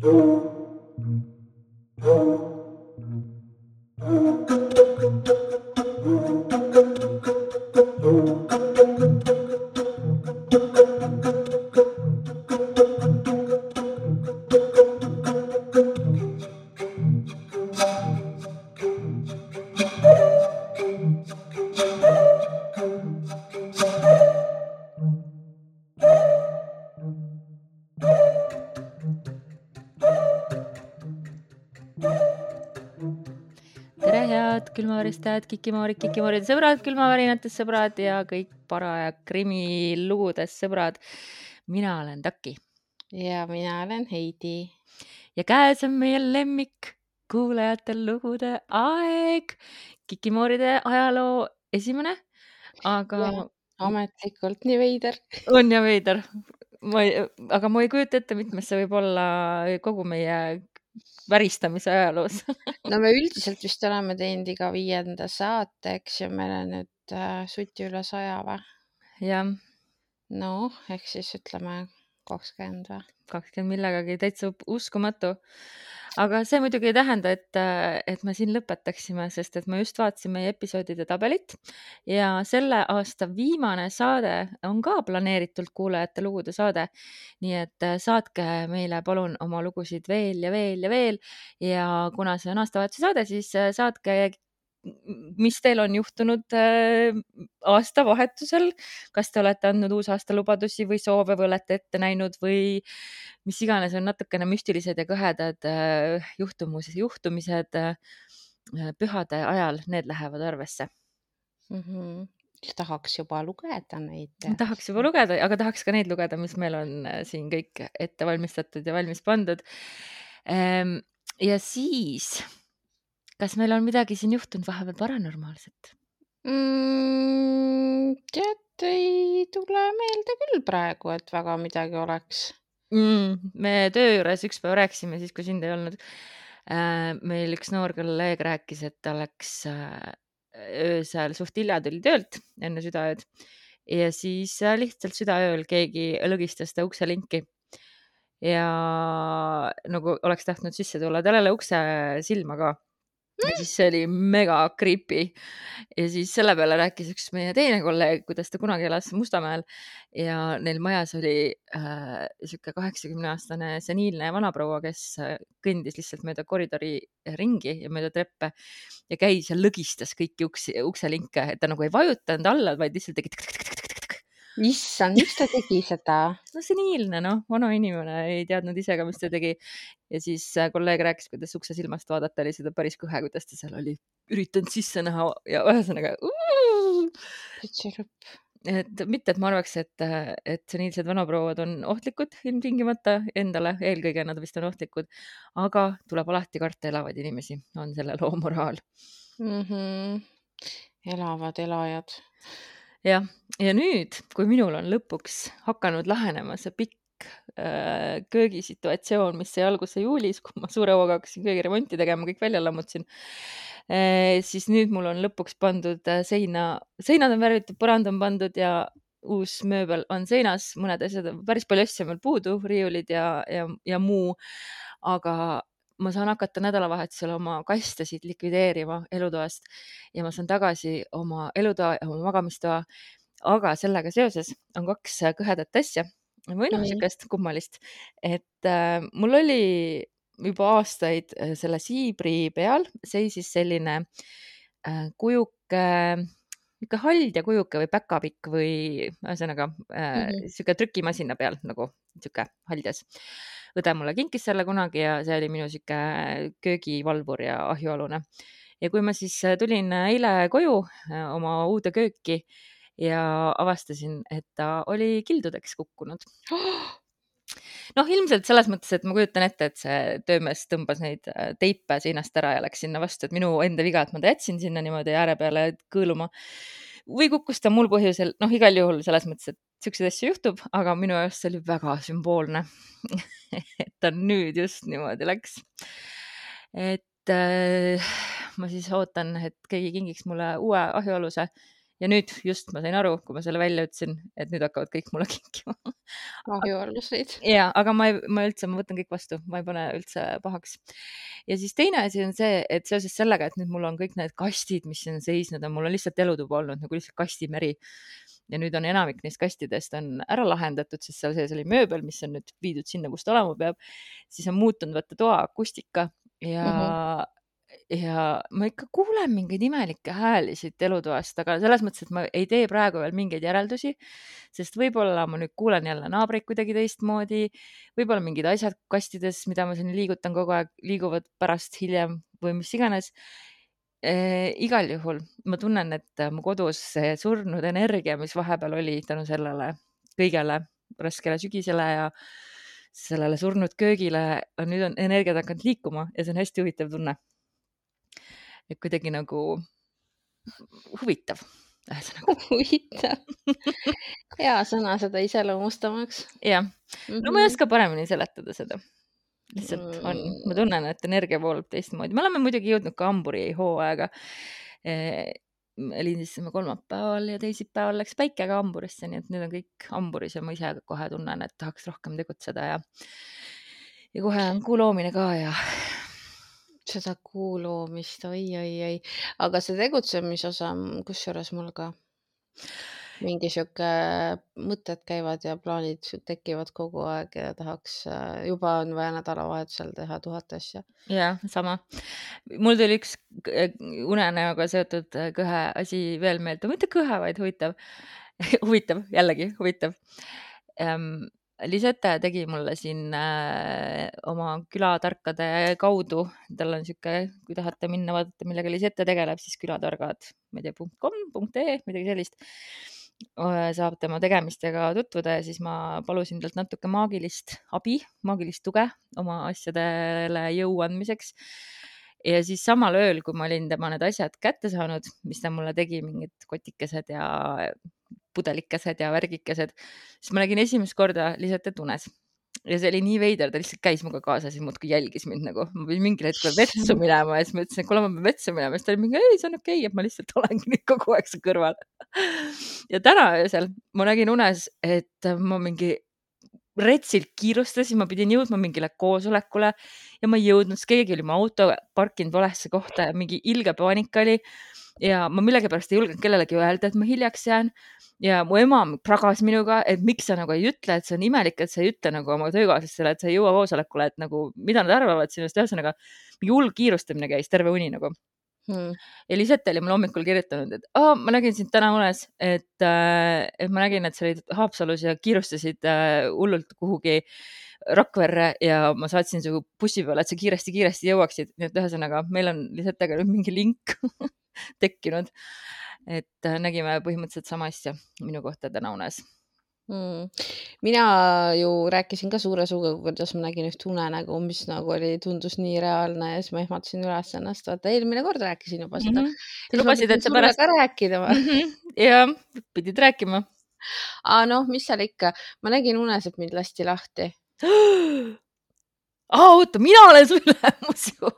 tere, kikimoorid, kikimooride sõbrad, külmavärinatest sõbrad ja kõik paraja krimilugudes sõbrad. mina olen Taki ja mina olen Heidi. ja käes on meie lemmik kuulajatel lugude aeg. kikimooride ajaloo esimene, aga ametlikult nii veider. on ja veider. ma ei, aga ma ei kujuta ette, mitmes see võib olla kogu meie väristamise ajaloos. no me üldiselt vist oleme teinud iga viienda saate, eks ju, meil on nüüd äh, suti üle saja või? jah, noh, ehk siis ütleme kakskümmend või? kakskümmend millegagi täitsa uskumatu. aga see muidugi ei tähenda, et, et me siin lõpetaksime, sest et ma just vaatasin meie episoodide tabelit ja selle aasta viimane saade on ka planeeritult kuulajate lugude saade. nii et äh, saatke meile palun oma lugusid veel ja veel ja veel ja kuna see on aastavahetuse saade, siis äh, saatke mis teil on juhtunud äh, aastavahetusel, kas te olete andnud uusaasta lubadusi või soove või olete ette näinud või mis iganes on natukene müstilised ja kõhedad äh, juhtumus, juhtumised äh, pühade ajal, need lähevad arvesse. mm. -hmm. tahaks juba lugeda neid. tahaks juba lugeda, aga tahaks ka neid lugeda, mis meil on siin kõik ette valmistatud ja valmis pandud. ja siis, kas meil on midagi siin juhtunud vahepeal paranormaalset? mm,. tead, ei tule meelde küll praegu, et väga midagi oleks. mm,. me töö juures üks päev rääkisime siis, kui sind ei olnud äh,. meil üks noor kolleeg rääkis, et ta läks äh, öösel suht hilja tuli töölt enne südaööd ja siis äh, lihtsalt südaööl keegi lõgistas ta ukselinki ja nagu oleks tahtnud sisse tulla, tal ei ole ukse silma ka. Ja siis see oli mega creepy ja siis selle peale rääkis üks meie teine kolleeg, kuidas ta kunagi elas Mustamäel ja neil majas oli äh, sihuke kaheksakümne aastane seniilne vanaproua, kes äh, kõndis lihtsalt mööda koridori ringi ja mööda treppe ja käis ja lõgistas kõiki uksi, ukselinke, et ta nagu ei vajutanud alla, vaid lihtsalt tegi tõk-tõk-tõk-tõk-tõk-tõk. issand, miks ta tegi seda? no seniilne noh, vana inimene ei teadnud ise ka, mis ta tegi. ja siis äh, kolleeg rääkis, kuidas ukse silmast vaadata oli seda päris kõhe, kuidas ta seal oli üritanud sisse näha ja ühesõnaga. et mitte, et ma arvaks, et, et seniilsed vanaprouad on ohtlikud ilmtingimata endale, eelkõige nad vist on ohtlikud, aga tuleb alati karta elavaid inimesi, on selle loo moraal. mm. -hmm. elavad elajad. jah, ja nüüd, kui minul on lõpuks hakanud lahenema see pikk äh, köögisituatsioon, mis sai alguse juulis, kui ma suure hooga hakkasin köögiremonti tegema, kõik välja lammutasin äh,, siis nüüd mul on lõpuks pandud äh, seina, seinad on värvitud, põrand on pandud ja uus mööbel on seinas, mõned asjad, päris palju asju on veel puudu, riiulid ja, ja, ja muu. aga ma saan hakata nädalavahetusel oma kastesid likvideerima elutoast ja ma saan tagasi oma elutoa ja oma magamistoa. aga sellega seoses on kaks äh, kõhedat asja või noh, Nii. niisugust kummalist, et äh, mul oli juba aastaid äh, selle siibri peal seisis selline äh, kujuke, niisugune haldja kujuke või päkapikk või ühesõnaga äh, Mhm. niisugune trükimasina peal nagu niisugune haldjas. Õde mulle kinkis selle kunagi ja see oli minu niisugune köögivalvur ja ahjualune. ja kui ma siis äh, tulin eile koju äh, oma uude kööki ja avastasin, et ta oli kildudeks kukkunud. noh, ilmselt selles mõttes, et ma kujutan ette, et see töömees tõmbas neid äh, teipe seinast ära ja läks sinna vastu, et minu enda viga, et ma ta jätsin sinna niimoodi ääre peale kõõluma. või kukkus ta mul põhjusel, noh, igal juhul selles mõttes, et siukseid asju juhtub, aga minu jaoks see oli väga sümboolne. et ta nüüd just niimoodi läks. et äh, ma siis ootan, et keegi kingiks mulle uue ahjualuse ja nüüd just ma sain aru, kui ma selle välja ütlesin, et nüüd hakkavad kõik mulle kinkima ahjuolluseid. ja, aga ma ei, ma üldse, ma võtan kõik vastu, ma ei pane üldse pahaks. ja siis teine asi on see, et seoses sellega, et nüüd mul on kõik need kastid, mis siin seisnud on, mul on lihtsalt elutuba olnud nagu lihtsalt kastimeri ja nüüd on enamik neist kastidest on ära lahendatud, sest seal sees oli mööbel, mis on nüüd viidud sinna, kus ta olema peab. siis on muutunud vaata toa akustika ja mm, -hmm. ja ma ikka kuulen mingeid imelikke hääli siit elutoast, aga selles mõttes, et ma ei tee praegu veel mingeid järeldusi, sest võib-olla ma nüüd kuulen jälle naabreid kuidagi teistmoodi, võib-olla mingid asjad kastides, mida ma siin liigutan kogu aeg, liiguvad pärast hiljem või mis iganes igal juhul ma tunnen, et mu kodus see surnud energia, mis vahepeal oli tänu sellele kõigele raskele sügisele ja sellele surnud köögile, nüüd on energiad hakanud liikuma ja see on hästi huvitav tunne. et kuidagi nagu huvitav, ühesõnaga. huvitav hea sõna seda iseloomustamaks. jah, no ma ei mhm. oska paremini seletada seda lihtsalt on, ma tunnen, et energia voolab teistmoodi, me oleme muidugi jõudnud ka hamburi hooaega eh,. lindistasime kolmapäeval ja teisipäeval läks päike ka hamburisse, nii et nüüd on kõik hamburis ja ma ise kohe tunnen, et tahaks rohkem tegutseda ja, ja kohe on kuu loomine ka ja. seda kuu loomist oi, oi, oi, aga see tegutsemisosa, kusjuures mul ka mingi sihuke mõtted käivad ja plaanid tekivad kogu aeg ja tahaks, äh, juba on vaja nädalavahetusel teha tuhat asja. jah, sama. mul tuli üks äh, unenäoga seotud äh, kõhe asi veel meelde, mitte kõhe, vaid huvitav huvitav, jällegi huvitav ähm,. Lisette tegi mulle siin äh, oma külatarkade kaudu, tal on sihuke, kui tahate minna vaadata, millega Lisette tegeleb, siis külatargad, ma ei tea, punkt ee, midagi sellist saab tema tegemistega tutvuda ja siis ma palusin talt natuke maagilist abi, maagilist tuge oma asjadele jõu andmiseks. ja siis samal ööl, kui ma olin tema need asjad kätte saanud, mis ta mulle tegi, mingid kotikesed ja pudelikesed ja värgikesed, siis ma nägin esimest korda Lisetet unes ja see oli nii veider, ta lihtsalt käis minuga kaasas ja muudkui jälgis mind nagu, ma pidin mingil hetkel vetsu minema ja siis ma ütlesin, et kuule, ma pean vetsu minema, siis ta oli mingi, ei, see on okei okay,, et ma lihtsalt olengi nüüd kogu aeg su kõrval. ja täna öösel ma nägin unes, et ma mingi retsilt kiirustasin, ma pidin jõudma mingile koosolekule ja ma ei jõudnud, sest keegi oli mu auto parkinud valesse kohta ja mingi ilge paanika oli. Ja ma millegipärast ei julgenud kellelegi öelda, et ma hiljaks jään. Ja mu ema pragas minuga, et miks sa nagu ei ütle, et see on imelik, et sa ei ütle nagu oma töökaaslastele, et sa ei jõua koosolekule, et nagu mida nad arvavad sinust, ühesõnaga mingi hull kiirustamine käis terve uni nagu. Hmm.. ja Lisette oli mulle hommikul kirjutanud, et oh, ma nägin sind täna unes, et äh,, et ma nägin, et sa olid Haapsalus ja kiirustasid äh, hullult kuhugi Rakverre ja ma saatsin su bussi peale, et sa kiiresti-kiiresti jõuaksid, nii et ühesõnaga meil on Lisetega nüüd mingi link tekkinud et äh, nägime põhimõtteliselt sama asja minu kohta täna unes mm.. mina ju rääkisin ka suure suuga, kuidas ma nägin üht unenägu, mis nagu oli, tundus nii reaalne ja siis ma ehmatasin üles ennast, vaata eelmine kord rääkisin juba seda mm. -hmm. lubasid, et sa pärast rääkida mm -hmm.? jah, pidid rääkima. aa noh, mis seal ikka, ma nägin unes, et mind lasti lahti aa, oota, mina olen su ülemus ju.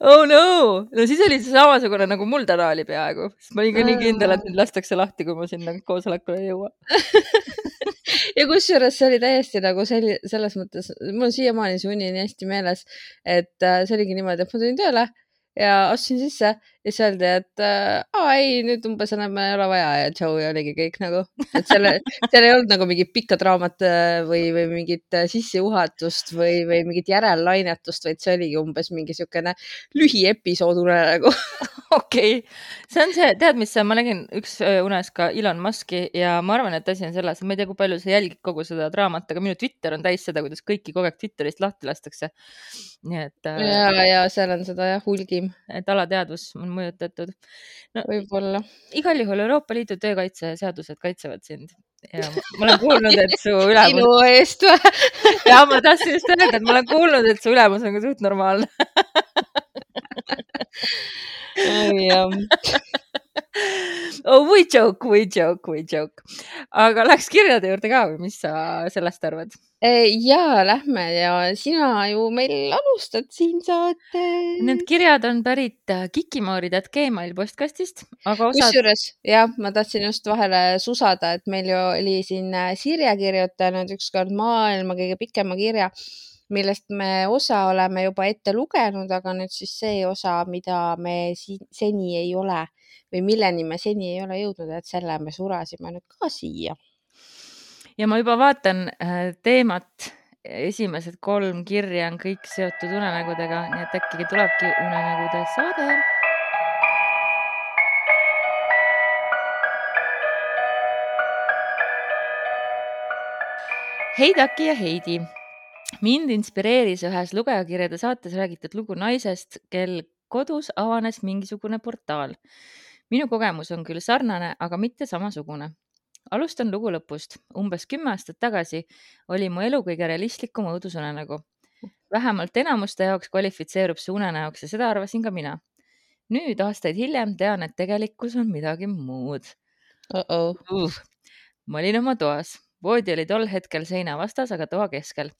Oh no, no siis oli see samasugune nagu mul täna oli peaaegu, sest ma olin ka nii kindel, et mind lastakse lahti, kui ma sinna koosolekule ei jõua. Ja kusjuures see oli täiesti nagu selli-, selles mõttes, mul on siiamaani see uni nii hästi meeles, et äh, see oligi niimoodi, et ma tulin tööle ja astusin sisse ja siis öeldi, et äh, aa ei, nüüd umbes enam ei ole vaja ja tšau ja oligi kõik nagu, et seal, seal ei olnud nagu mingit pikka draamat äh, või, või mingit äh, sissejuhatust või, või mingit järellainetust, vaid see oligi umbes mingi niisugune lühiepisood unenägu okei okay., see on see, tead, mis ma nägin üks unes ka Elon Musk'i ja ma arvan, et asi on selles, ma ei tea, kui palju sa jälgid kogu seda draamat, aga minu Twitter on täis seda, kuidas kõiki kogu aeg Twitterist lahti lastakse. nii et. ja, ja seal on seda jah hulgim. et alateadvus on mõjutatud no,. võib-olla. igal juhul Euroopa Liidu töökaitseseadused kaitsevad sind ja ma olen kuulnud, et su ülemus. minu eest või? ja ma tahtsin just öelda, et ma olen kuulnud, et su ülemus on ka suht normaalne. jah oh, we joke, we joke, we joke. aga läks kirjade juurde ka või mis sa sellest arvad? ja lähme ja sina ju meil alustad siin saates. Need kirjad on pärit äh, kikimoorid.gmail postkastist, aga osad. kusjuures jah, ma tahtsin just vahele susada, et meil ju oli siin äh, Sirje kirjutanud ükskord maailma kõige pikema kirja millest me osa oleme juba ette lugenud, aga nüüd siis see osa, mida me siin seni ei ole või milleni me seni ei ole jõudnud, et selle me surasime nüüd ka siia. ja ma juba vaatan äh, teemat, esimesed kolm kirja on kõik seotud unenägudega, nii et äkki tulebki unenägude saade. hei Taki ja Heidi mind inspireeris ühes lugejakirjade saates räägitud lugu naisest, kel kodus avanes mingisugune portaal minu kogemus on küll sarnane, aga mitte samasugune. alustan lugu lõpust. umbes kümme aastat tagasi oli mu elu kõige realistlikum õudusunenägu. vähemalt enamuste jaoks kvalifitseerub see unenäoks ja seda arvasin ka mina. nüüd, aastaid hiljem, tean, et tegelikkus on midagi muud uh. -oh. Uh, ma olin oma toas, voodi oli tol hetkel seina vastas, aga toa keskel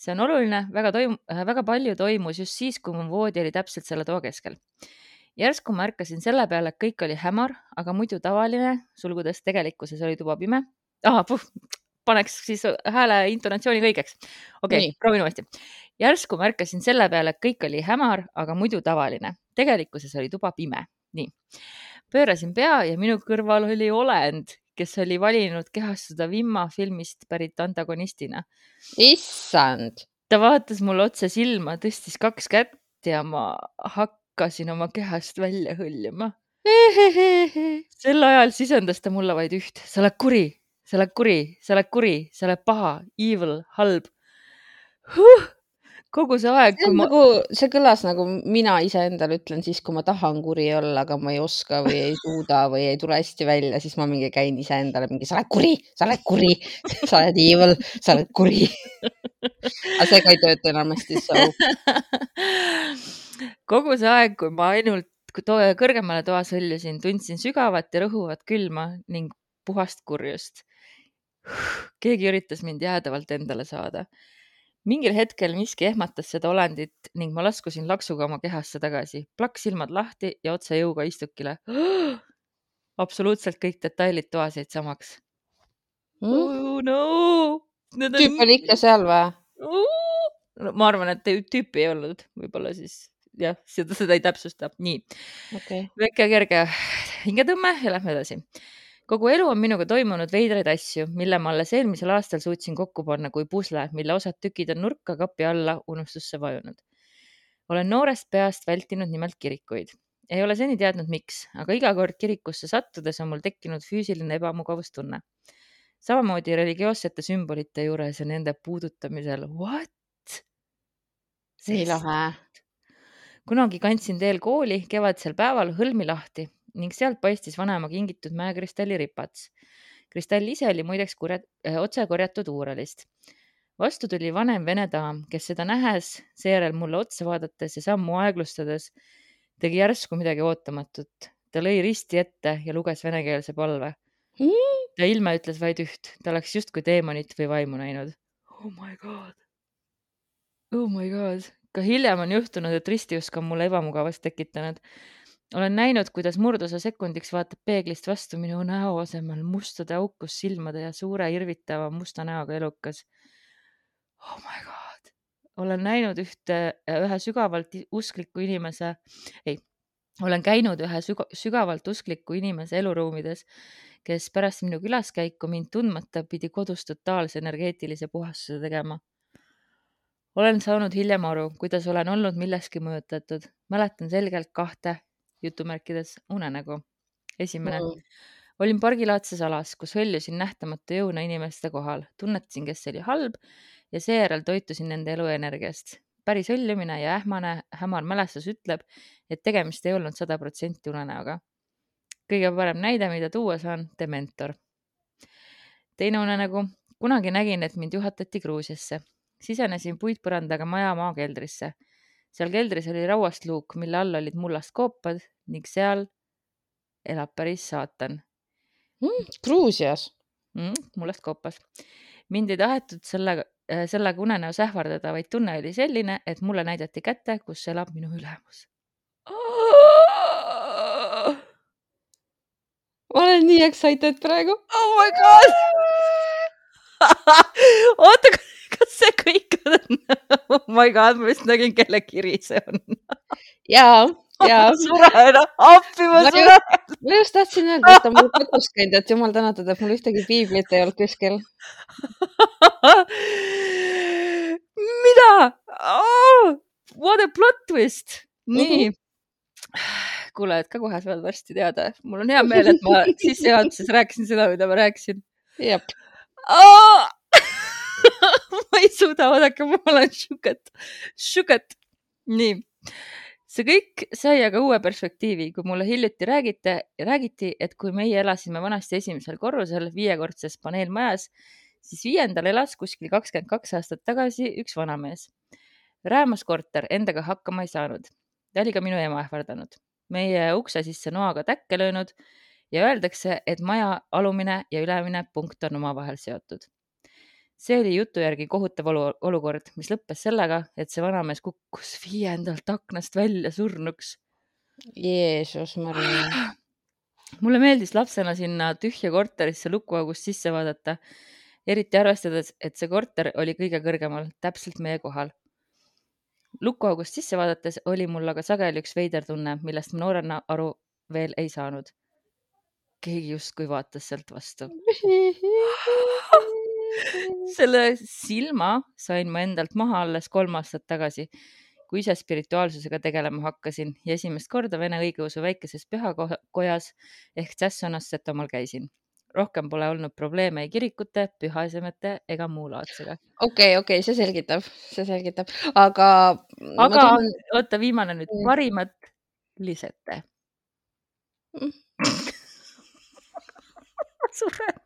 see on oluline, väga toim-, väga palju toimus just siis, kui mu voodi oli täpselt selle toa keskel järsku märkasin selle peale, et kõik oli hämar, aga muidu tavaline, sulgudes tegelikkuses oli tuba pime. ahah, paneks siis hääle intonatsiooni õigeks. okei okay,, proovin uuesti. järsku märkasin selle peale, et kõik oli hämar, aga muidu tavaline. tegelikkuses oli tuba pime. nii. pöörasin pea ja minu kõrval oli olend, kes oli valinud kehastuda Vimma filmist pärit antagonistina. issand. ta vaatas mulle otse silma, tõstis kaks kätt ja ma hak-, hakkasin oma kehast välja hõljuma. sel ajal sisendas ta mulle vaid üht, sa oled kuri, sa oled kuri, sa oled kuri, sa oled paha, evil, halb huh! kogu see aeg. see, ma... nagu, see kõlas nagu mina iseendale ütlen siis, kui ma tahan kuri olla, aga ma ei oska või ei suuda või ei tule hästi välja, siis ma mingi käin iseendale mingi, sa oled kuri, sa oled kuri, sa oled evil, sa oled kuri aga see ka ei tööta enamasti so kogu see aeg, kui ma ainult to kõrgemale toas hõljusin, tundsin sügavat ja rõhuvat külma ning puhast kurjust. keegi üritas mind jäädavalt endale saada. mingil hetkel miski ehmatas seda olendit ning ma laskusin laksuga oma kehasse tagasi, plaks silmad lahti ja otse jõuga istukile. absoluutselt kõik detailid toas jäid samaks mm.. Oh, no. tüüp oli ikka seal või? ma arvan, et tüüpi ei olnud, võib-olla siis jah, seda, seda ei täpsusta. nii okay., väike kerge hingetõmme ja lähme edasi. kogu elu on minuga toimunud veidraid asju, mille ma alles eelmisel aastal suutsin kokku panna kui pusle, mille osad tükid on nurka kapi alla unustusse vajunud. olen noorest peast vältinud nimelt kirikuid. ei ole seni teadnud, miks, aga iga kord kirikusse sattudes on mul tekkinud füüsiline ebamugavustunne samamoodi religioossete sümbolite juures ja nende puudutamisel. What? nii lahe kunagi kandsin teel kooli kevadisel päeval hõlmi lahti ning sealt paistis vanaema kingitud mäekristalli ripats. kristall ise oli muideks kurjad, äh, otse korjatud Uuralist. vastu tuli vanem vene daam, kes seda nähes, seejärel mulle otsa vaadates ja sammu aeglustades tegi järsku midagi ootamatut. ta lõi risti ette ja luges venekeelse palve mm.. ta ilme ütles vaid üht, ta oleks justkui teemonit või vaimu näinud. Oh my god. Oh my god ka hiljem on juhtunud, et ristiusk on mulle ebamugavust tekitanud. olen näinud, kuidas murdosa sekundiks vaatab peeglist vastu minu näo asemel mustade aukus silmade ja suure irvitava musta näoga elukas. Oh my god, olen näinud ühte, ühe sügavalt uskliku inimese, ei, olen käinud ühe sügavalt uskliku inimese eluruumides, kes pärast minu külaskäiku mind tundmata pidi kodus totaalse energeetilise puhastuse tegema olen saanud hiljem aru, kuidas olen olnud millestki mõjutatud. mäletan selgelt kahte jutumärkides unenägu. esimene mm. olin pargilaadses alas, kus hõljusin nähtamatu jõuna inimeste kohal, tunnetasin, kes oli halb ja seejärel toitusin nende eluenergiast. päris hõljumine ja ähmane hämar mälestus ütleb, et tegemist ei olnud sada protsenti unenäoga. kõige parem näide, mida tuua saan, Dementor. teine unenägu, kunagi nägin, et mind juhatati Gruusiasse sisenesin puitpõrandaga maja maakeldrisse. seal keldris oli rauast luuk, mille all olid mullast koopad ning seal elab päris saatan mm,. Gruusias. mm,, mullest koopas. mind ei tahetud sellega, sellega unenäos ähvardada, vaid tunne oli selline, et mulle näidati kätte, kus elab minu ülemus. ma olen nii excited praegu. oh my god. oota, see kõik on? oh my god, ma just nägin, kelle kiri see on. ja, ja ma suren, appi ma suren. ma just tahtsin öelda, et ta on mul kodus käinud, et jumal tänatud, et mul ühtegi piiblit ei olnud kuskil. mida oh,? What a plot twist. nii. kuule, et ka kohe saad varsti teada. mul on hea meel, et ma sissejuhatuses rääkisin seda, mida ma rääkisin jah, oh!. ma ei suuda, oodake, ma olen šuket, šuket. nii, see kõik sai aga uue perspektiivi, kui mulle hiljuti räägiti, räägiti, et kui meie elasime vanasti esimesel korrusel viiekordses paneelmajas, siis viiendal elas kuskil kakskümmend kaks aastat tagasi üks vanamees. räämas korter, endaga hakkama ei saanud. ta oli ka minu ema ähvardanud, meie ukse sisse noaga täkke löönud ja öeldakse, et maja alumine ja ülemine punkt on omavahel seotud. See oli jutu järgi kohutav olu olukord, mis lõppes sellega, et see vanamees kukkus viiendalt aknast välja surnuks. Jeesus Maria. mulle meeldis lapsena sinna tühja korterisse lukuaugust sisse vaadata, eriti arvestades, et see korter oli kõige kõrgemal, täpselt meie kohal. lukuaugust sisse vaadates oli mul aga sageli üks veider tunne, millest ma noorena aru veel ei saanud. keegi justkui vaatas sealt vastu. selle silma sain ma endalt maha alles kolm aastat tagasi, kui ise spirituaalsusega tegelema hakkasin ja esimest korda vene õigeusu väikeses pühakojas ehk Tšässonas Setomaal käisin. rohkem pole olnud probleeme ei kirikute, pühaesemete ega muu laadsega. okei, okei, see selgitab, see selgitab, aga. aga tahan... oota, viimane nüüd parimat lisete Mm. suren.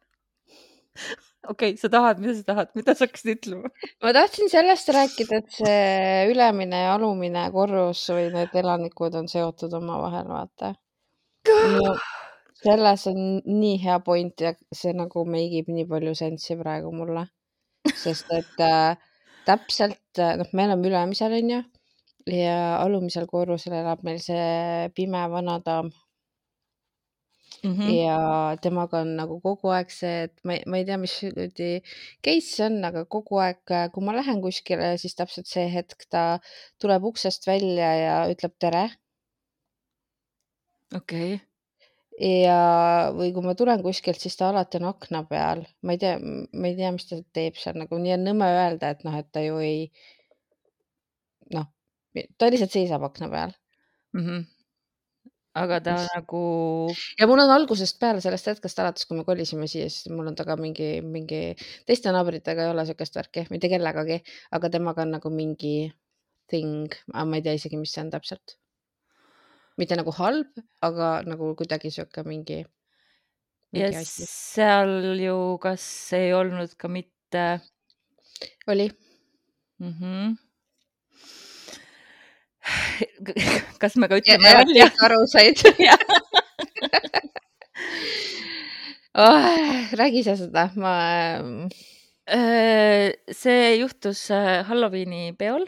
Okei okay,, sa tahad, mida sa tahad, mida sa hakkasid ütlema? ma tahtsin sellest rääkida, et see ülemine ja alumine korrus või need elanikud on seotud omavahel, vaata. no selles on nii hea point ja see nagu make ib nii palju sensi praegu mulle, sest et äh, täpselt, noh, me elame ülemisel, onju, ja alumisel korrusel elab meil see pime vanadaam Mm mm. ja temaga on nagu kogu aeg see, et ma, ma ei tea, mis kuradi case see on, aga kogu aeg, kui ma lähen kuskile, siis täpselt see hetk ta tuleb uksest välja ja ütleb tere okei okay., ja, või kui ma tulen kuskilt, siis ta alati on akna peal, ma ei tea, ma ei tea, mis ta teeb seal nagu nii on nõme öelda, et noh, et ta ju ei, noh, ta lihtsalt seisab akna peal mm. -hmm. Aga ta Mis- nagu, ja mul on algusest peale sellest hetkest alates, kui me kolisime siia, siis mul on taga mingi, mingi, teiste naabritega ei ole siukest värki, mitte kellegagi, aga temaga on nagu mingi thing, ma ei tea isegi, mis see on täpselt. mitte nagu halb, aga nagu kuidagi sihuke mingi, ja mingi asi. seal ju, kas ei olnud ka mitte oli, mm? -hmm. kas me ka ütleme ja välja? aru said oh,. räägi sa seda, ma, Äh, see juhtus äh, Halloweeni peol,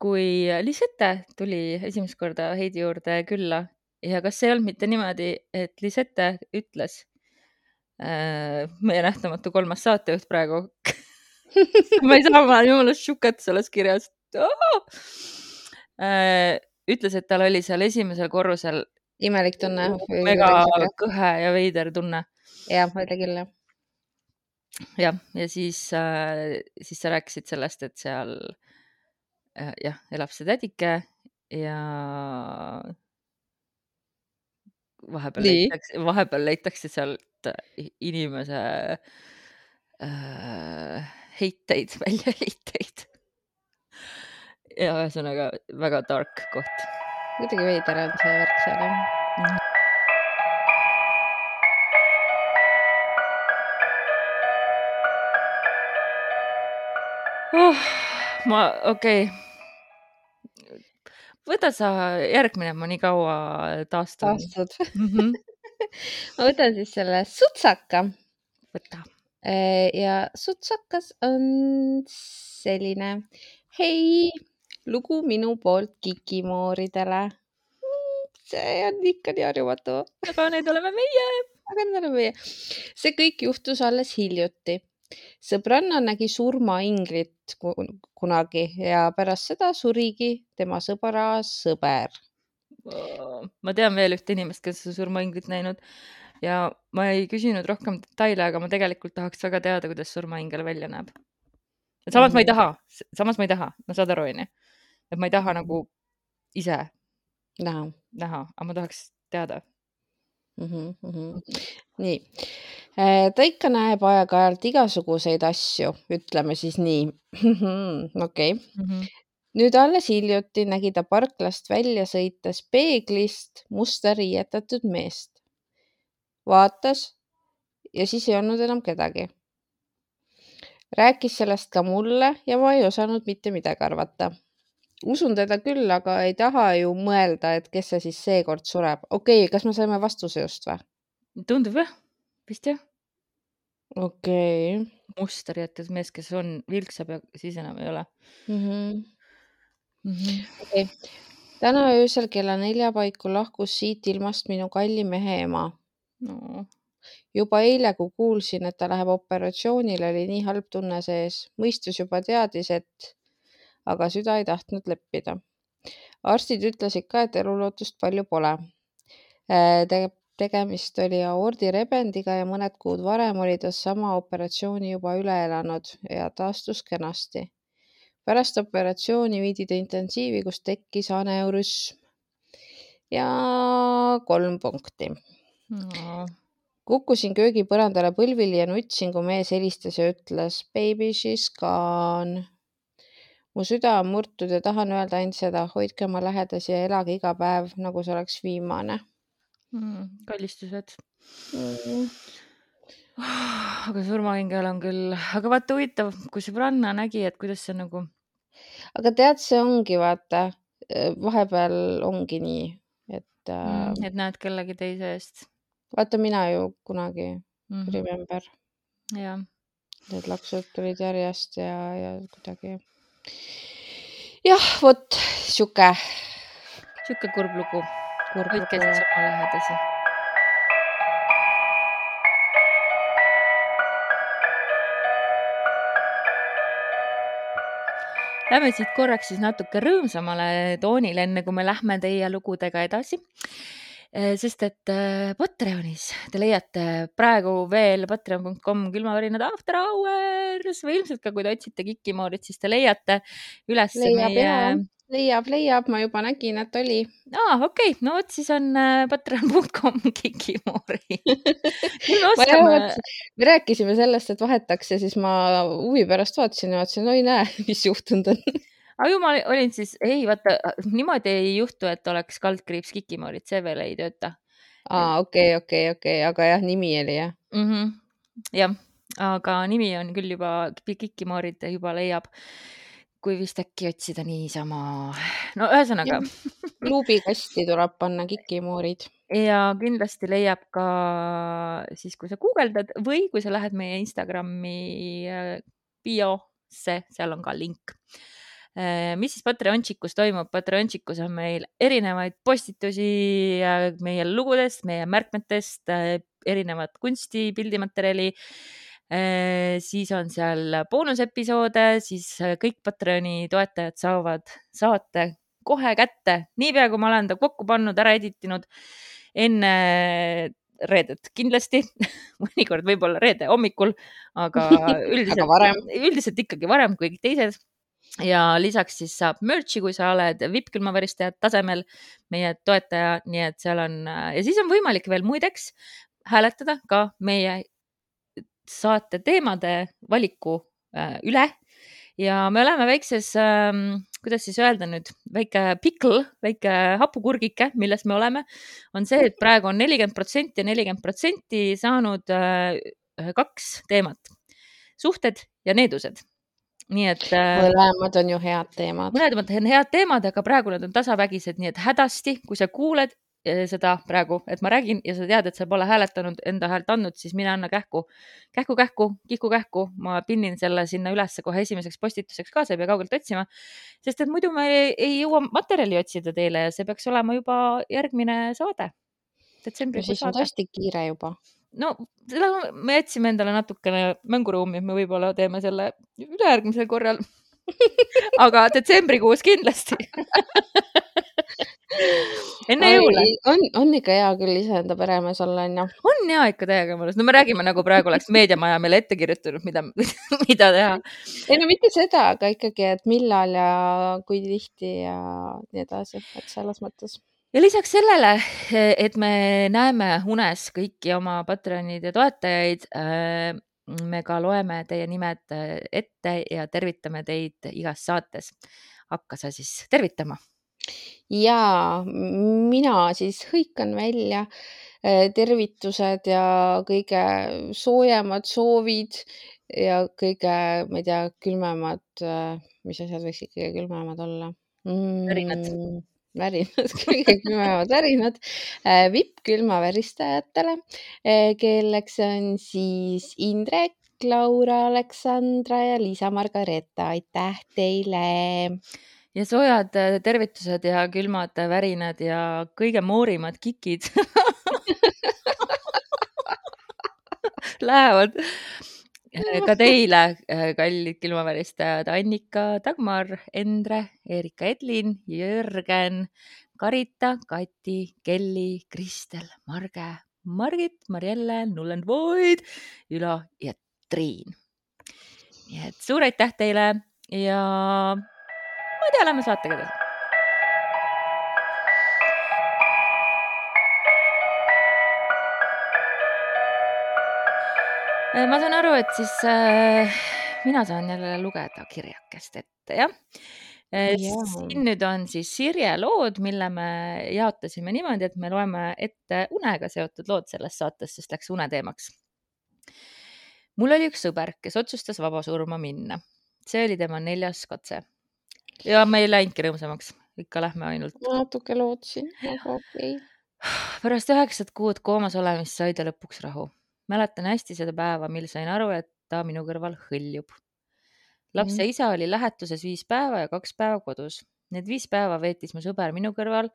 kui Lisette tuli esimest korda Heidi juurde külla ja kas see ei olnud mitte niimoodi, et Lisette ütles, meie nähtamatu kolmas saatejuht praegu ma ei saa, ma olen jumala šukat selles kirjas. ütles, et tal oli seal esimesel korrusel imelik tunne. mega kõhe ja veider tunne jah, oli küll jah. jah, ja siis äh,, siis sa rääkisid sellest, et seal äh, jah, elab see tädike ja vahepeal Nii. leitakse, vahepeal leitakse sealt inimese äh, heiteid, väljaheiteid. Ja ühesõnaga väga tark koht. kuidagi veider on see värk seal jah. oh,. ma, okei okay.. võta sa järgmine, ma nii kaua taastun taastud. mm. -hmm. ma võtan siis selle sutsaka võta. Eh, ja sutsakas on selline. hei, lugu minu poolt kikimooridele. see on ikka nii harjumatu, aga need oleme meie. aga need oleme meie. see kõik juhtus alles hiljuti. sõbranna nägi surmainglit ku- kunagi ja pärast seda surigi tema sõbra sõber. ma tean veel ühte inimest, kes on surmainglit näinud ja ma ei küsinud rohkem detaile, aga ma tegelikult tahaks väga teada, kuidas surmaingel välja näeb. samas ma ei Mhm. taha, samas ma ei taha, no saad aru, onju. Et ma ei taha Mhm. nagu ise näha näha, aga ma tahaks teada. mm. -hmm. nii, ta ikka näeb aeg-ajalt igasuguseid asju, ütleme siis nii. okei, nüüd alles hiljuti nägi ta parklast välja sõites peeglist musta riietatud meest. vaatas ja siis ei olnud enam kedagi. rääkis sellest ka mulle ja ma ei osanud mitte midagi arvata. Usun teda küll, aga ei taha ju mõelda, et kes see siis seekord sureb. okei okay,, kas me saime vastuse just või? tundub jah, vist jah. okei okay. musta riietes mees, kes on, vilksab ja siis enam ei ole mm. -hmm. mm. -hmm. Okay. täna öösel kella nelja paiku lahkus siit ilmast minu kalli mehe ema. No. juba eile, kui kuulsin, et ta läheb operatsioonile, oli nii halb tunne sees. mõistus juba teadis, et, aga süda ei tahtnud leppida. arstid ütlesid ka, et elulootust palju pole Te. tegemist oli aordirebendiga ja mõned kuud varem oli ta sama operatsiooni juba üle elanud ja taastus kenasti. pärast operatsiooni viidi ta intensiivi, kus tekkis aneurüsm. ja kolm punkti No. kukkusin köögipõrandale põlvili ja nutsin, kui mees helistas ja ütles baby she's gone. Mu süda on murtud ja tahan öelda ainult seda, hoidke oma lähedasi ja elage iga päev, nagu see oleks viimane Mm, kallistused. mm. aga surmaingel on küll, aga vaata huvitav, kui sõbranna nägi, et kuidas see nagu, aga tead, see ongi vaata, vahepeal ongi nii, et äh, et näed kellegi teise eest vaata, mina ju kunagi mm. -hmm. remember, jah, need laksud tulid järjest ja, ja kuidagi. jah, vot sihuke sihuke kurb lugu, kurb lugu siis oma lähedasi. Lähme siit korraks siis natuke rõõmsamale toonile, enne kui me lähme teie lugudega edasi. Sest et äh, Patreonis te leiate praegu veel patreon.com külmavärinad after hours või ilmselt ka, kui te otsite Kikimoorit, siis te leiate üles leiab meie ja, leiab, leiab, ma juba nägin, et oli. aa, okei okay., no vot siis on äh, patreon.com Kikimoori. me jah rääkisime sellest, et vahetaks ja siis ma huvi pärast vaatasin ja vaatasin, oi näe, mis juhtunud on. Aga ju ma olin siis, ei vaata, niimoodi ei juhtu, et oleks kaldkriips Kikimoorit, see veel ei tööta aa, okei, okei, okei, aga jah, nimi oli jah. mm. -hmm. jah, aga nimi on küll juba, Kikimoorid juba leiab, kui vist äkki otsida niisama. no ühesõnaga luubikasti tuleb panna kikimoorid. ja kindlasti leiab ka siis, kui sa guugeldad või kui sa lähed meie Instagrami äh, biosse, seal on ka link. Mis siis Patreonšikus toimub? Patreonšikus on meil erinevaid postitusi äh, meie lugudest, meie märkmetest, erinevat kunsti, pildimaterjali. siis on seal boonusepisoode, siis äh, kõik Patreoni toetajad saavad saate kohe kätte, niipea kui ma olen ta kokku pannud, ära editinud enne reedet kindlasti, mõnikord võib-olla reede hommikul, aga üldiselt aga, varem. üldiselt ikkagi varem kui teised. Ja lisaks siis saab merch'i, kui sa oled vipp-külmaväristajad tasemel meie toetaja, nii et seal on ja siis on võimalik veel muideks hääletada ka meie saate teemade valiku äh, üle ja me oleme väikses ähm,, kuidas siis öelda nüüd, väike pickle, väike hapukurgike, milles me oleme, on see, et praegu on nelikümmend protsenti ja nelikümmend protsenti saanud äh, kaks teemat, suhted ja needused. Nii et äh, mõlemad on ju head teemad. mõned on head teemad, aga praegu nad on tasavägised, nii et hädasti, kui sa kuuled eh, seda praegu, et ma räägin ja sa tead, et sa pole hääletanud, enda häält andnud, siis mine anna kähku, kähku, kähku, kihku kähku, ma pinnin selle sinna ülesse kohe esimeseks postituseks ka, sa ei pea kaugelt otsima. sest et muidu me ei, ei jõua materjali otsida teile ja see peaks olema juba järgmine saade. no siis on hästi kiire juba no seda me jätsime endale natukene mänguruumi, me võib-olla teeme selle ülejärgmisel korral aga detsembrikuus kindlasti enne jõule. on, on ikka hea küll iseenda peremees olla, onju. on ja ikka täiega mõnus, no me räägime nagu praegu oleks meediamaja meile ette kirjutanud, mida, mida teha. ei no mitte seda, aga ikkagi, et millal ja kui tihti ja nii edasi, et selles mõttes ja lisaks sellele, et me näeme unes kõiki oma Patreonide toetajaid, äh, me ka loeme teie nimed äh, ette ja tervitame teid igas saates. hakka sa siis tervitama. ja mina siis hõikan välja äh, tervitused ja kõige soojemad soovid ja kõige, ma ei tea, külmemad, mis asjad võiksid kõige külmemad olla mm.? värinad värinad, kõige külmemad värinad äh, vippkülma väristajatele, äh, kelleks on siis Indrek, Laura, Aleksandra ja Liisa Margareeta, aitäh teile. ja soojad äh, tervitused ja külmad värinad ja kõige moorimad kikid lähevad Äh, ka teile, äh, kallid külmaväristajad Annika, Dagmar, Endre, Erika Edlin, Jörgen, Karita, Kati, Kelly, Kristel, Marge, Margit, Marielle, Nullend Void, Ülo ja Triin. nii et suur aitäh teile ja ma ei tea, lähme saatega edasi ma saan aru, et siis äh, mina saan jälle lugeda kirjakest ette, jah et Jaa. siin nüüd on siis Sirje lood, mille me jaotasime niimoodi, et me loeme ette unega seotud lood selles saates, sest läks uneteemaks. mul oli üks sõber, kes otsustas vabasurma minna. see oli tema neljas katse. ja me ei läinudki rõõmsamaks, ikka lähme ainult. natuke lootsin, aga okei okay.. pärast üheksat kuud koomas olemist sai ta lõpuks rahu mäletan hästi seda päeva, mil sain aru, et ta minu kõrval hõljub. lapse mm. isa oli lähetuses viis päeva ja kaks päeva kodus. Need viis päeva veetis mu sõber minu kõrval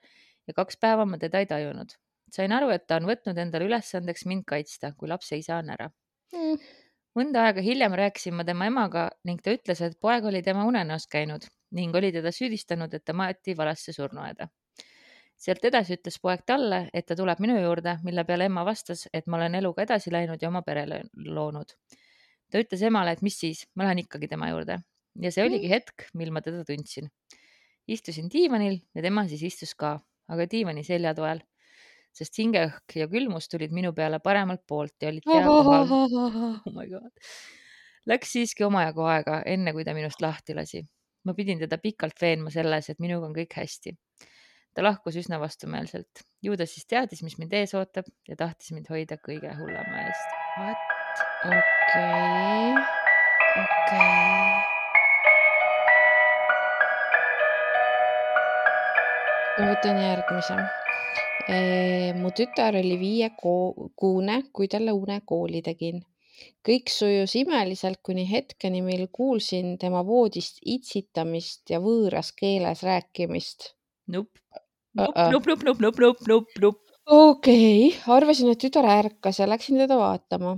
ja kaks päeva ma teda ei tajunud. sain aru, et ta on võtnud endale ülesandeks mind kaitsta, kui lapse isa on ära mm. mõnda aega hiljem rääkisin ma tema emaga ning ta ütles, et poeg oli tema unenäos käinud ning oli teda süüdistanud, et ta maeti valesse surnuaeda sealt edasi ütles poeg talle, et ta tuleb minu juurde, mille peale ema vastas, et ma olen eluga edasi läinud ja oma pere loonud. ta ütles emale, et mis siis, ma lähen ikkagi tema juurde ja see oligi hetk, mil ma teda tundsin. istusin diivanil ja tema siis istus ka, aga diivani seljatoel, sest hingeõhk ja külmus tulid minu peale paremalt poolt ja olid pea kohal. oh my god. Läks siiski omajagu aega, enne kui ta minust lahti lasi. ma pidin teda pikalt veenma selles, et minuga on kõik hästi ta lahkus üsna vastumeelselt. ju ta siis teadis, mis mind ees ootab ja tahtis mind hoida kõige hullema eest. What? okei okay., okei okay.. ma võtan järgmise. mu tütar oli viiekuune, kui talle une kooli tegin. kõik sujus imeliselt kuni hetkeni, mil kuulsin tema voodist itsitamist ja võõras keeles rääkimist. Nope nupp, nupp, nupp, nupp, nupp, nupp, nupp, nupp. okei okay., arvasin, et tütar ärkas ja läksin teda vaatama.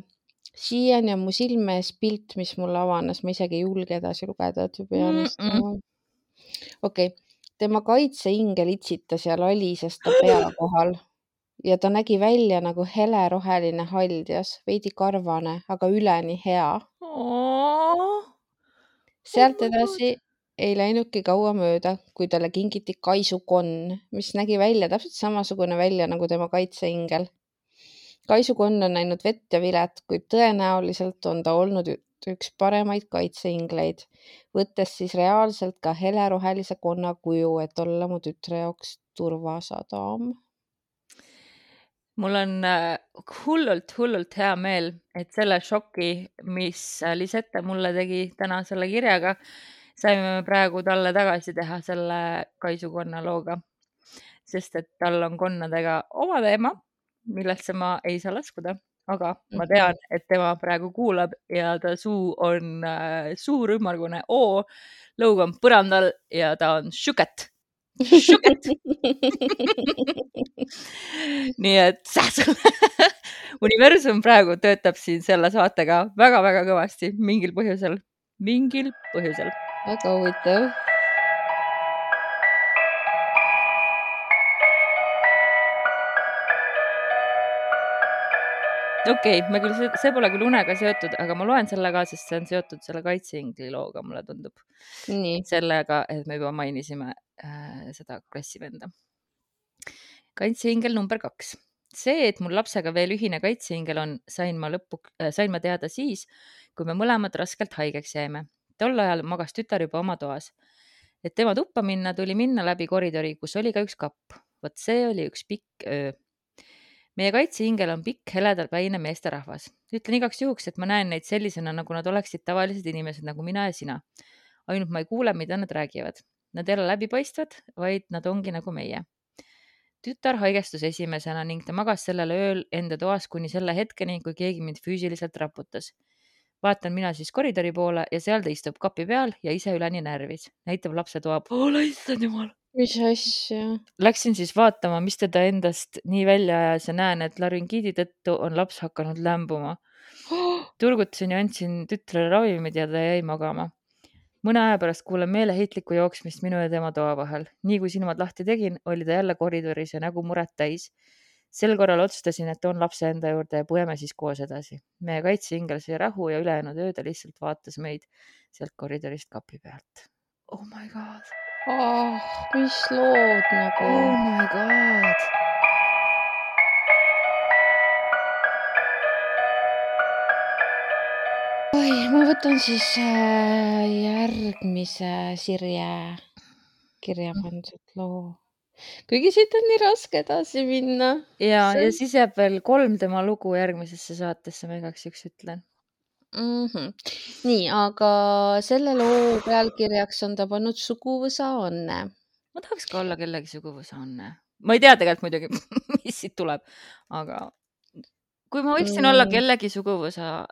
siiani on mu silme ees pilt, mis mulle avanes, ma isegi ei julge edasi lugeda, to be honest mm -mm.. okei okay., tema kaitseingel itsitas ja lalises ta pea kohal ja ta nägi välja nagu heleroheline haldjas, veidi karvane, aga üleni hea. sealt edasi ei läinudki kaua mööda, kui talle kingiti kaisukonn, mis nägi välja täpselt samasugune välja nagu tema kaitseingel. kaisukonn on näinud vett ja vilet, kuid tõenäoliselt on ta olnud üks paremaid kaitseingleid, võttes siis reaalselt ka helerohelise konna kuju, et olla mu tütre jaoks turvasadam mul on hullult-hullult äh, hea meel, et selle šoki, mis Lisette mulle tegi täna selle kirjaga, saime praegu talle tagasi teha selle kaisukonna looga. sest et tal on konnadega oma teema, millesse ma ei saa laskuda, aga ma tean, et tema praegu kuulab ja ta suu on äh, suur ümmargune O, lõug on põrandal ja ta on šuket. šuket. nii et universum praegu töötab siin selle saatega väga-väga kõvasti mingil põhjusel, mingil põhjusel. Väga huvitav okei okay,, me küll, see pole küll unega seotud, aga ma loen selle ka, sest see on seotud selle kaitseingli looga, mulle tundub. sellega, et me juba mainisime äh, seda klassivenda. kaitseingel number kaks. see, et mul lapsega veel ühine kaitseingel on, sain ma lõpu äh,, sain ma teada siis, kui me mõlemad raskelt haigeks jäime. Tol ajal magas tütar juba oma toas. et tema tuppa minna, tuli minna läbi koridori, kus oli ka üks kapp. vot see oli üks pikk öö meie kaitseingel on pikk, heledalpäine meesterahvas. ütlen igaks juhuks, et ma näen neid sellisena, nagu nad oleksid tavalised inimesed nagu mina ja sina. ainult ma ei kuule, mida nad räägivad. Nad ei ole läbipaistvad, vaid nad ongi nagu meie. tütar haigestus esimesena ning ta magas sellel ööl enda toas kuni selle hetkeni, kui keegi mind füüsiliselt raputas. Vaatan mina siis koridori poole ja seal ta istub kapi peal ja ise üleni närvis, näitab lapse toa poole, issand jumal mis asja? Läksin siis vaatama, mis teda endast nii välja ajas ja näen, et laringiidi tõttu on laps hakanud lämbuma. turgutasin ja andsin tütrele ravimid ja ta jäi magama. mõne aja pärast kuulen meeleheitlikku jooksmist minu ja tema toa vahel. nii kui silmad lahti tegin, oli ta jälle koridoris ja nägu muret täis. Sel korral otsustasin, et toon lapse enda juurde ja põeme siis koos edasi. meie kaitseingel sai rahu ja ülejäänud öö ta lihtsalt vaatas meid sealt koridorist kapi pealt. Oh my god oh, mis lood nagu. Oh my god. oi, ma võtan siis äh, järgmise Sirje kirja pandud loo. Kuigi siit on nii raske edasi minna. ja See..., ja siis jääb veel kolm tema lugu järgmisesse saatesse, ma igaks juhuks ütlen mm. -hmm. nii, aga selle loo pealkirjaks on ta pannud Suguvõsa Anne. ma tahaks ka olla kellegi suguvõsa Anne. ma ei tea tegelikult muidugi mis siit tuleb, aga kui ma võiksin mm. olla kellegi suguvõsa.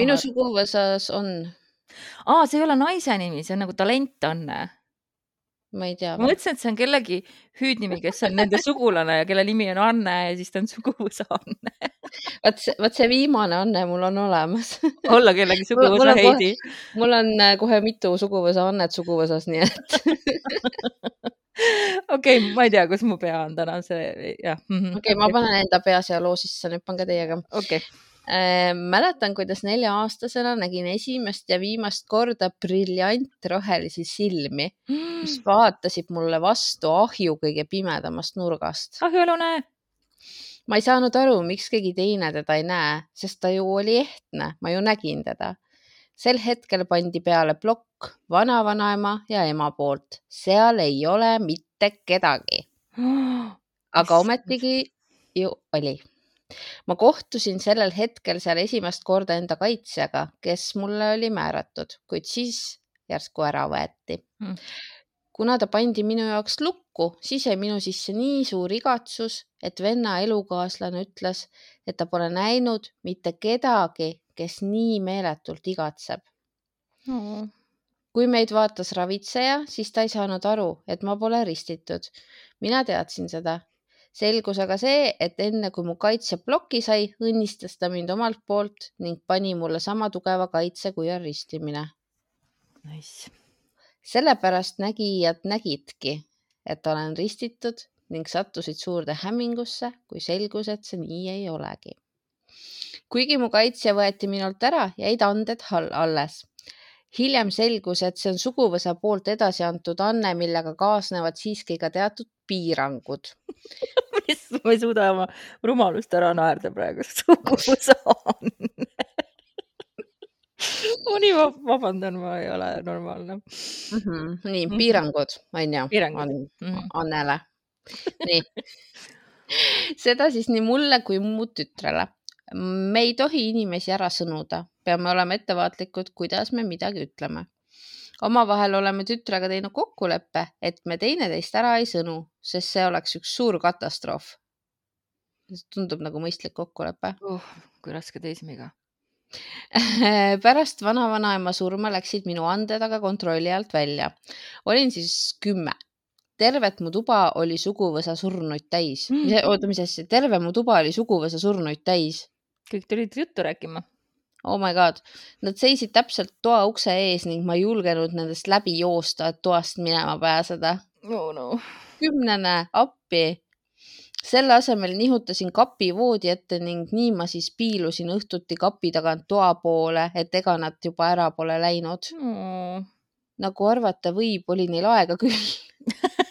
minu suguvõsas on. aa, see ei ole naise nimi, see on nagu talent Anne ma ei tea. ma mõtlesin, et see on kellegi hüüdnimi, kes on nende sugulane ja kelle nimi on Anne ja siis ta on suguvõsa Anne vot see, vot see viimane Anne mul on olemas olla kellegi suguvõsa Heidi. mul on äh, kohe mitu suguvõsa Annet suguvõsas, nii et okei okay,, ma ei tea, kus mu pea on täna see, jah. Mhm, okei ma panen enda pea siia loo sisse, nüüd pange teiega. okei okay mäletan, kuidas nelja-aastasena nägin esimest ja viimast korda briljantrohelisi silmi, mis vaatasid mulle vastu ahju kõige pimedamast nurgast. ahjualune. ma ei saanud aru, miks keegi teine teda ei näe, sest ta ju oli ehtne, ma ju nägin teda. sel hetkel pandi peale plokk vanavanaema ja ema poolt, seal ei ole mitte kedagi. aga ometigi ju oli ma kohtusin sellel hetkel seal esimest korda enda kaitsjaga, kes mulle oli määratud, kuid siis järsku ära võeti mm. kuna ta pandi minu jaoks lukku, siis jäi minu sisse nii suur igatsus, et venna elukaaslane ütles, et ta pole näinud mitte kedagi, kes nii meeletult igatseb mm. kui meid vaatas ravitseja, siis ta ei saanud aru, et ma pole ristitud. mina teadsin seda selgus aga see, et enne kui mu kaitse ploki sai, õnnistas ta mind omalt poolt ning pani mulle sama tugeva kaitse, kui on ristimine. Nice.. sellepärast nägijad nägidki, et olen ristitud ning sattusid suurde hämmingusse, kui selgus, et see nii ei olegi. kuigi mu kaitse võeti minult ära, jäid anded alles hiljem selgus, et see on suguvõsa poolt edasi antud anne, millega kaasnevad siiski ka teatud piirangud ma ei suuda oma rumalust ära naerda praegu, suguvõsa anne ma nii vabandan, ma ei ole normaalne mm. -hmm. nii, mhm. piirangud, on ju, on mm -hmm. Annele. nii seda siis nii mulle kui mu tütrele me ei tohi inimesi ära sõnuda, peame olema ettevaatlikud, kuidas me midagi ütleme. omavahel oleme tütrega teinud kokkuleppe, et me teineteist ära ei sõnu, sest see oleks üks suur katastroof. tundub nagu mõistlik kokkulepe uh,. kui raske teismega pärast vanavanaema surma läksid minu anded aga kontrolli alt välja. olin siis kümme. tervet mu tuba oli suguvõsa surnuid täis mm.. oota, mis asja, terve mu tuba oli suguvõsa surnuid täis. Kõik tulid juttu rääkima. Oh my god, nad seisid täpselt toa ukse ees ning ma ei julgenud nendest läbi joosta, et toast minema pääseda. Oh no. kümnene, appi. selle asemel nihutasin kapi voodi ette ning nii ma siis piilusin õhtuti kapi tagant toa poole, et ega nad juba ära pole läinud. Oh.. nagu arvata võib, oli neil aega küll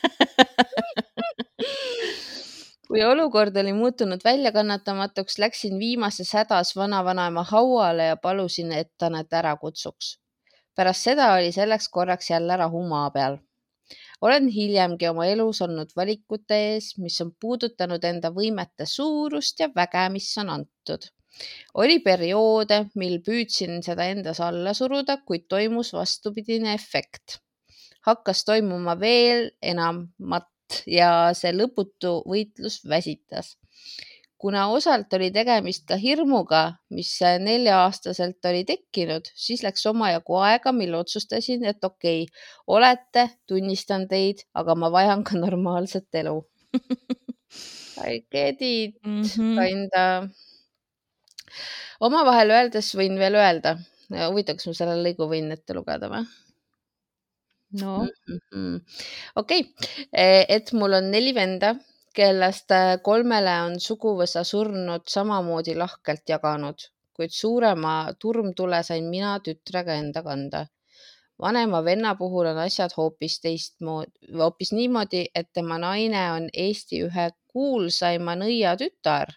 kui olukord oli muutunud väljakannatamatuks, läksin viimases hädas vanavanaema hauale ja palusin, et ta need ära kutsuks. pärast seda oli selleks korraks jälle rahu maa peal. olen hiljemgi oma elus olnud valikute ees, mis on puudutanud enda võimete suurust ja väge, mis on antud. oli perioode, mil püüdsin seda endas alla suruda, kuid toimus vastupidine efekt. hakkas toimuma veel enamat ja see lõputu võitlus väsitas. kuna osalt oli tegemist ka hirmuga, mis nelja-aastaselt oli tekkinud, siis läks omajagu aega, mil otsustasin, et okei okay,, olete, tunnistan teid, aga ma vajan ka normaalset elu I get it mm -hmm. kinda. omavahel öeldes võin veel öelda, huvitav, kas ma selle lõigu võin ette lugeda või? No mm -hmm. okei okay., e, et mul on neli venda, kellest äh, kolmele on suguvõsa surnud samamoodi lahkelt jaganud, kuid suurema turmtule sain mina tütrega enda kanda. vanema venna puhul on asjad hoopis teistmoodi, hoopis niimoodi, et tema naine on Eesti ühe kuulsaima nõiatütar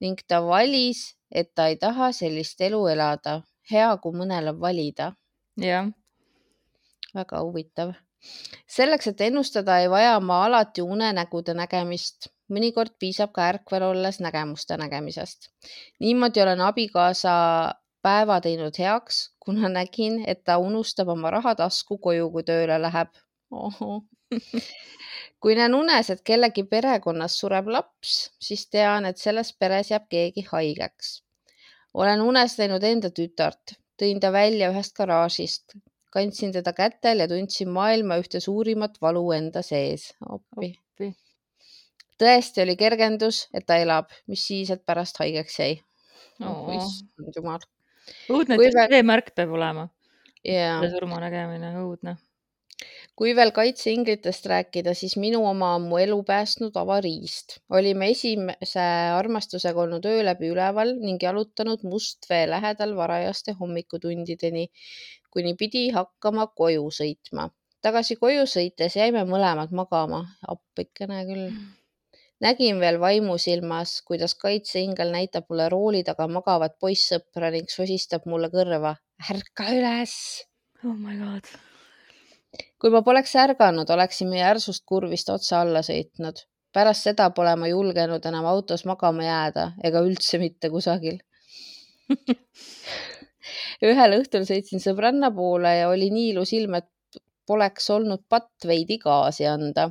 ning ta valis, et ta ei taha sellist elu elada. hea, kui mõnel on valida. jah väga huvitav. selleks, et ennustada, ei vaja ma alati unenägude nägemist, mõnikord piisab ka ärkvel olles nägemuste nägemisest. niimoodi olen abikaasa päeva teinud heaks, kuna nägin, et ta unustab oma rahatasku koju, kui tööle läheb. kui näen unes, et kellegi perekonnas sureb laps, siis tean, et selles peres jääb keegi haigeks. olen unes näinud enda tütart, tõin ta välja ühest garaažist, kandsin teda kätel ja tundsin maailma ühte suurimat valu enda sees. appi. tõesti oli kergendus, et ta elab, mis siis, et pärast haigeks jäi oh,. issand jumal. õudne veemärk peab olema yeah.. surma nägemine, õudne kui veel kaitseinglitest rääkida, siis minu oma on mu elu päästnud avariist. olime esimese armastusega olnud öö läbi üleval ning jalutanud Mustvee lähedal varajaste hommikutundideni, kuni pidi hakkama koju sõitma. tagasi koju sõites jäime mõlemad magama, appikene küll. nägin veel vaimusilmas, kuidas kaitseingel näitab mulle rooli taga magavat poissõpra ning sosistab mulle kõrva. ärka üles. oh my god. kui ma poleks ärganud, oleksime järsust kurvist otsa alla sõitnud. pärast seda pole ma julgenud enam autos magama jääda ega üldse mitte kusagil ühel õhtul sõitsin sõbranna poole ja oli nii ilus ilm, et poleks olnud patt veidi gaasi anda.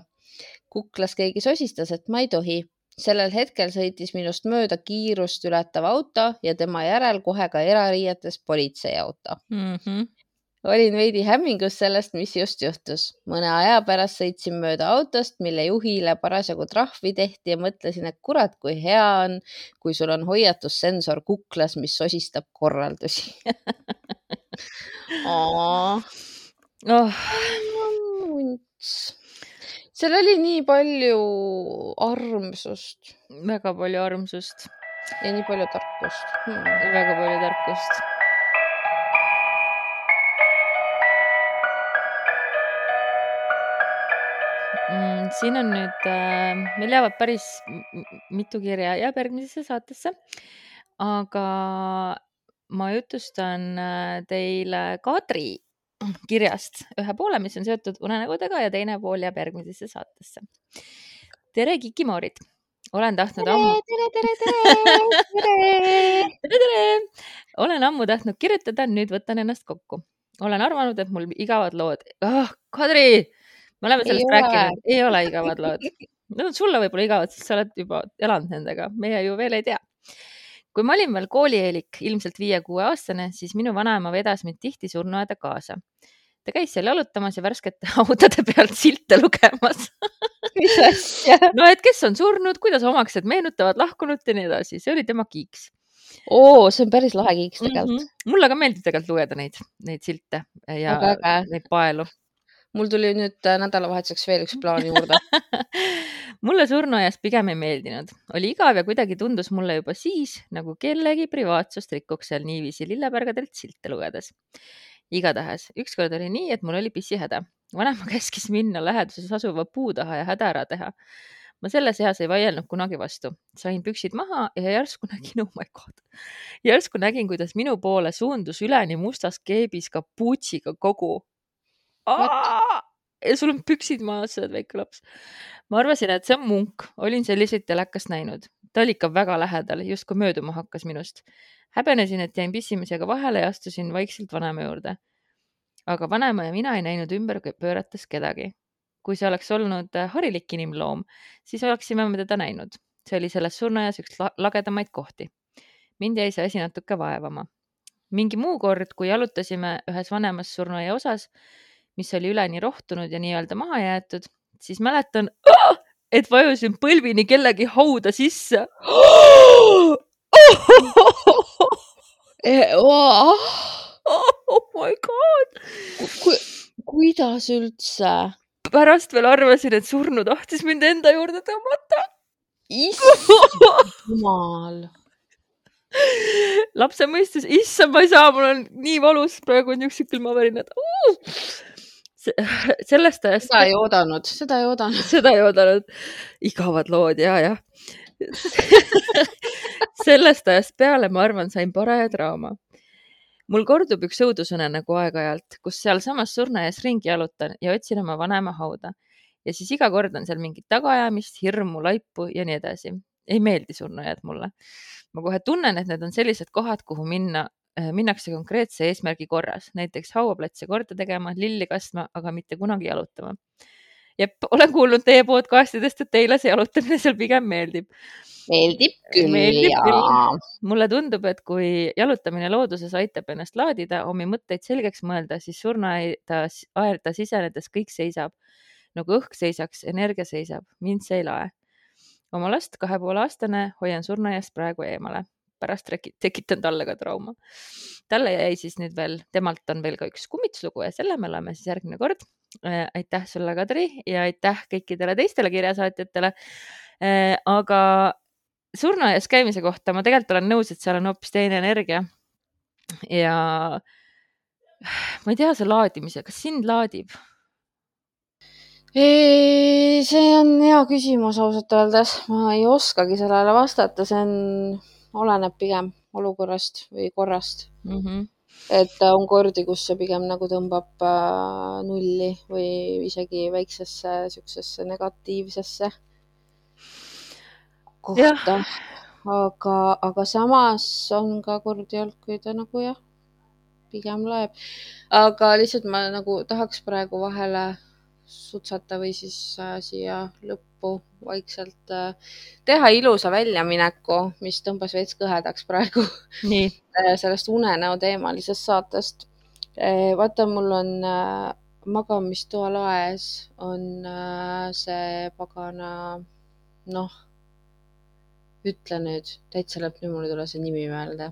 kuklas keegi sosistas, et ma ei tohi. sellel hetkel sõitis minust mööda kiirust ületav auto ja tema järel kohe ka erariietes politseiauto mm. -hmm olin veidi hämmingus sellest, mis just juhtus. mõne aja pärast sõitsin mööda autost, mille juhile parasjagu trahvi tehti ja mõtlesin, et kurat, kui hea on, kui sul on hoiatussensor kuklas, mis sosistab korraldusi oh. seal oli nii palju armsust. väga palju armsust. ja nii palju tarkust hmm.. väga palju tarkust siin on nüüd äh,, meil jäävad päris mitu kirja, jääb järgmisesse saatesse. aga ma jutustan äh, teile Kadri kirjast ühe poole, mis on seotud unenägudega ja teine pool jääb järgmisesse saatesse. tere, kikimoorid olen tahtnud tere, ammu. tere, tere, tere, tere, tere, tere. olen ammu tahtnud kirjutada, nüüd võtan ennast kokku olen arvanud, et mul igavad lood oh,. Kadri, me oleme sellest Ei ole. rääkinud, ei ole igavad lood. Need on sulle võib-olla igavad, sest sa oled juba elanud nendega, meie ju veel ei tea. kui ma olin veel koolieelik, ilmselt viie-kuueaastane, siis minu vanaema vedas mind tihti surnuaeda kaasa. ta käis seal jalutamas ja värskete haudade pealt silte lugemas no et kes on surnud, kuidas omaksed meenutavad lahkunut ja nii edasi, see oli tema kiiks oo, see on päris lahe kiiks tegelikult mm. -hmm. mulle ka meeldib tegelikult lugeda neid, neid silte ja Väga äge. neid paelu. Mul tuli nüüd äh, nädalavahetuseks veel üks plaan juurde. mulle surnuaias pigem ei meeldinud, oli igav ja kuidagi tundus mulle juba siis nagu kellegi privaatsust rikuks seal niiviisi lillepärgadelt silte lugedes. igatahes ükskord oli nii, et mul oli pissihäda. vanaema käskis minna läheduses asuva puu taha ja häda ära teha. ma selles eas ei vaielnud kunagi vastu, sain püksid maha ja järsku nägin, oh my god, järsku nägin, kuidas minu poole suundus üleni mustas keebis kapuutsiga kogu. Ja sul on püksid maas, sa oled väike laps. ma arvasin, et see on munk, olin selliseid telekast näinud, ta oli ikka väga lähedal, justkui mööduma hakkas minust. häbenesin, et jäin pissimisega vahele ja astusin vaikselt vanaema juurde. aga vanaema ja mina ei näinud ümber pöörates kedagi. kui see oleks olnud äh, harilik inimloom, siis oleksime me teda näinud. see oli selles surnuaias üks la- lagedamaid kohti. mind jäi see asi natuke vaevama. mingi muu kord, kui jalutasime ühes vanemas surnuaia osas, mis oli üleni rohtunud ja nii-öelda maha jäetud, siis mäletan, et vajusin põlvini kellegi hauda sisse. oh my god, kuidas üldse? pärast veel arvasin, et surnu tahtis mind enda juurde tõmmata. issand jumal. lapse mõistes, issand, ma ei saa, mul on nii valus, praegu on niisugused külmavärinad uh!. sellest ajast seda ei oodanud, seda ei oodanud. seda ei oodanud. igavad lood ja, jah. sellest ajast peale, ma arvan, sain paraja draama. mul kordub üks õudusunenägu aeg-ajalt, kus sealsamas surnuaias ringi jalutan ja otsin oma vanema hauda ja siis iga kord on seal mingit tagaajamist, hirmu, laipu ja nii edasi. ei meeldi surnuaiad mulle. ma kohe tunnen, et need on sellised kohad, kuhu minna, minnakse konkreetse eesmärgi korras, näiteks hauaplatse korda tegema, lilli kastma, aga mitte kunagi jalutama. jep, olen kuulnud teie podcastidest, et teile see jalutamine seal pigem meeldib. meeldib küll Meeldib ja küll. mulle tundub, et kui jalutamine looduses aitab ennast laadida, omi mõtteid selgeks mõelda, siis surnuaeda, aeda sisenedes kõik seisab nagu õhk seisaks, energia seisab, mind see ei lae. oma last kahe poole aastane hoian surnuaiast praegu eemale, pärast tekitan talle ka trauma. talle jäi siis nüüd veel, temalt on veel ka üks kummituslugu ja selle me loeme siis järgmine kord. aitäh sulle, Kadri ja aitäh kõikidele teistele kirjasaatjatele. aga surnuaias käimise kohta ma tegelikult olen nõus, et seal on hoopis teine energia. ja ma ei tea, see laadimise, kas sind laadib? see on hea küsimus ausalt öeldes, ma ei oskagi sellele vastata, see on, oleneb pigem olukorrast või korrast. Mm -hmm. et on kordi, kus see pigem nagu tõmbab äh, nulli või isegi väiksesse siuksesse negatiivsesse kohta. aga, aga samas on ka kordi olnud, kui ta nagu jah, pigem loeb. aga lihtsalt ma nagu tahaks praegu vahele sutsata või siis äh, siia lõppu vaikselt äh, teha ilusa väljamineku, mis tõmbas veits kõhedaks praegu nii, äh, sellest unenäo teemalisest saatest. vaata, mul on äh, magamistoa laes on äh, see pagana, noh, ütle nüüd, täitsa lõpp, nüüd mul ei tule see nimi meelde.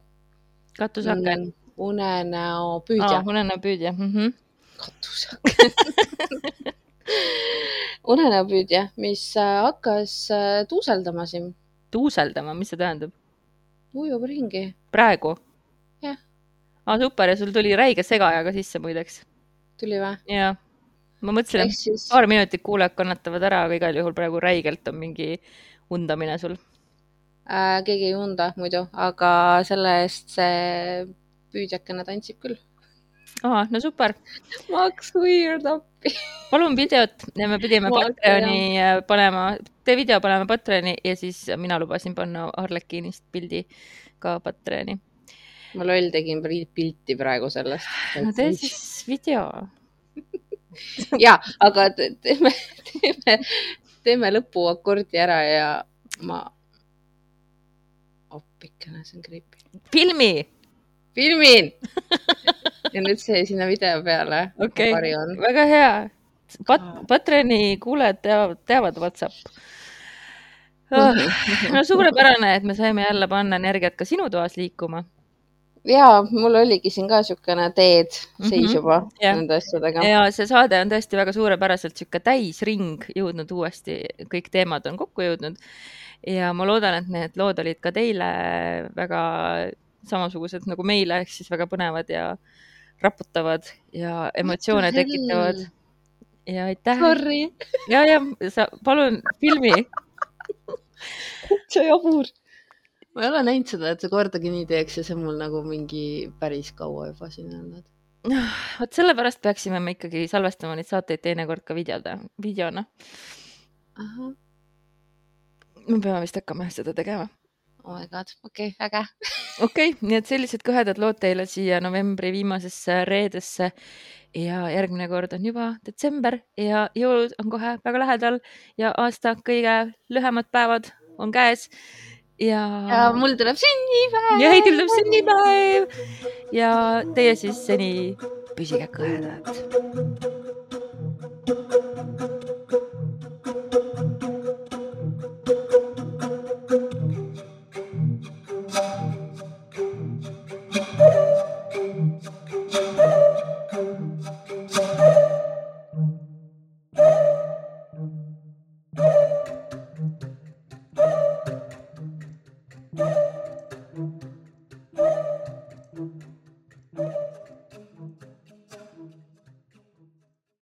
katusaken. unenäo püüdja aa, unenäopüüdja mm. -hmm. katusaken. unenäopüüdja, mis äh, hakkas äh, tuuseldama siin, tuuseldama, mis see tähendab? ujub ringi. praegu? Jah. aa, super ja sul tuli räige segaja ka sisse muideks. tuli või? ja ma mõtlesin, et siis paar minutit kuulajad kannatavad ära, aga igal juhul praegu räigelt on mingi undamine sul. äh, keegi ei unda muidu, aga selle eest see püüdjakene tantsib küll. aa, no super, ma hakkas weird appi. palun videot ja me pidime Patreoni äh, panema, tee video paneme Patreoni ja siis mina lubasin panna Arlekinist pildi ka Patreoni. ma loll tegin pilti praegu sellest. no tee siis video. ja, aga teeme, teeme, teeme lõpuakordi ära ja ma. appikene, see on creepy. filmi. Filmin ja nüüd see sinna video peale okay.. väga hea Pat. Patreoni kuulajad teavad, teavad Whatsapp oh,. no suurepärane, et me saime jälle panna energiat ka sinu toas liikuma ja mul oligi siin ka niisugune teed seis mm -hmm. juba ja. nende asjadega. ja see saade on tõesti väga suurepäraselt niisugune täisring jõudnud uuesti, kõik teemad on kokku jõudnud. ja ma loodan, et need lood olid ka teile väga samasugused nagu meile, ehk siis väga põnevad ja raputavad ja emotsioone tekitavad. ja aitäh. ja, ja sa palun filmi see jabur ma ei ole näinud seda, et sa kordagi nii teeks ja see on mul nagu mingi päris kaua juba siin olnud. vot sellepärast peaksime me ikkagi salvestama neid saateid teinekord ka videoda, videona. me peame vist hakkama seda tegema. Oh my god, okei okay,, äge. okei okay,, nii et sellised kõhedad lood teile siia novembri viimasesse reedesse ja järgmine kord on juba detsember ja jõulud on kohe väga lähedal ja aasta kõige lühemad päevad on käes ja. ja mul tuleb sünnipäev. ja Heidil tuleb sünnipäev ja teie siis seni püsige kõhedad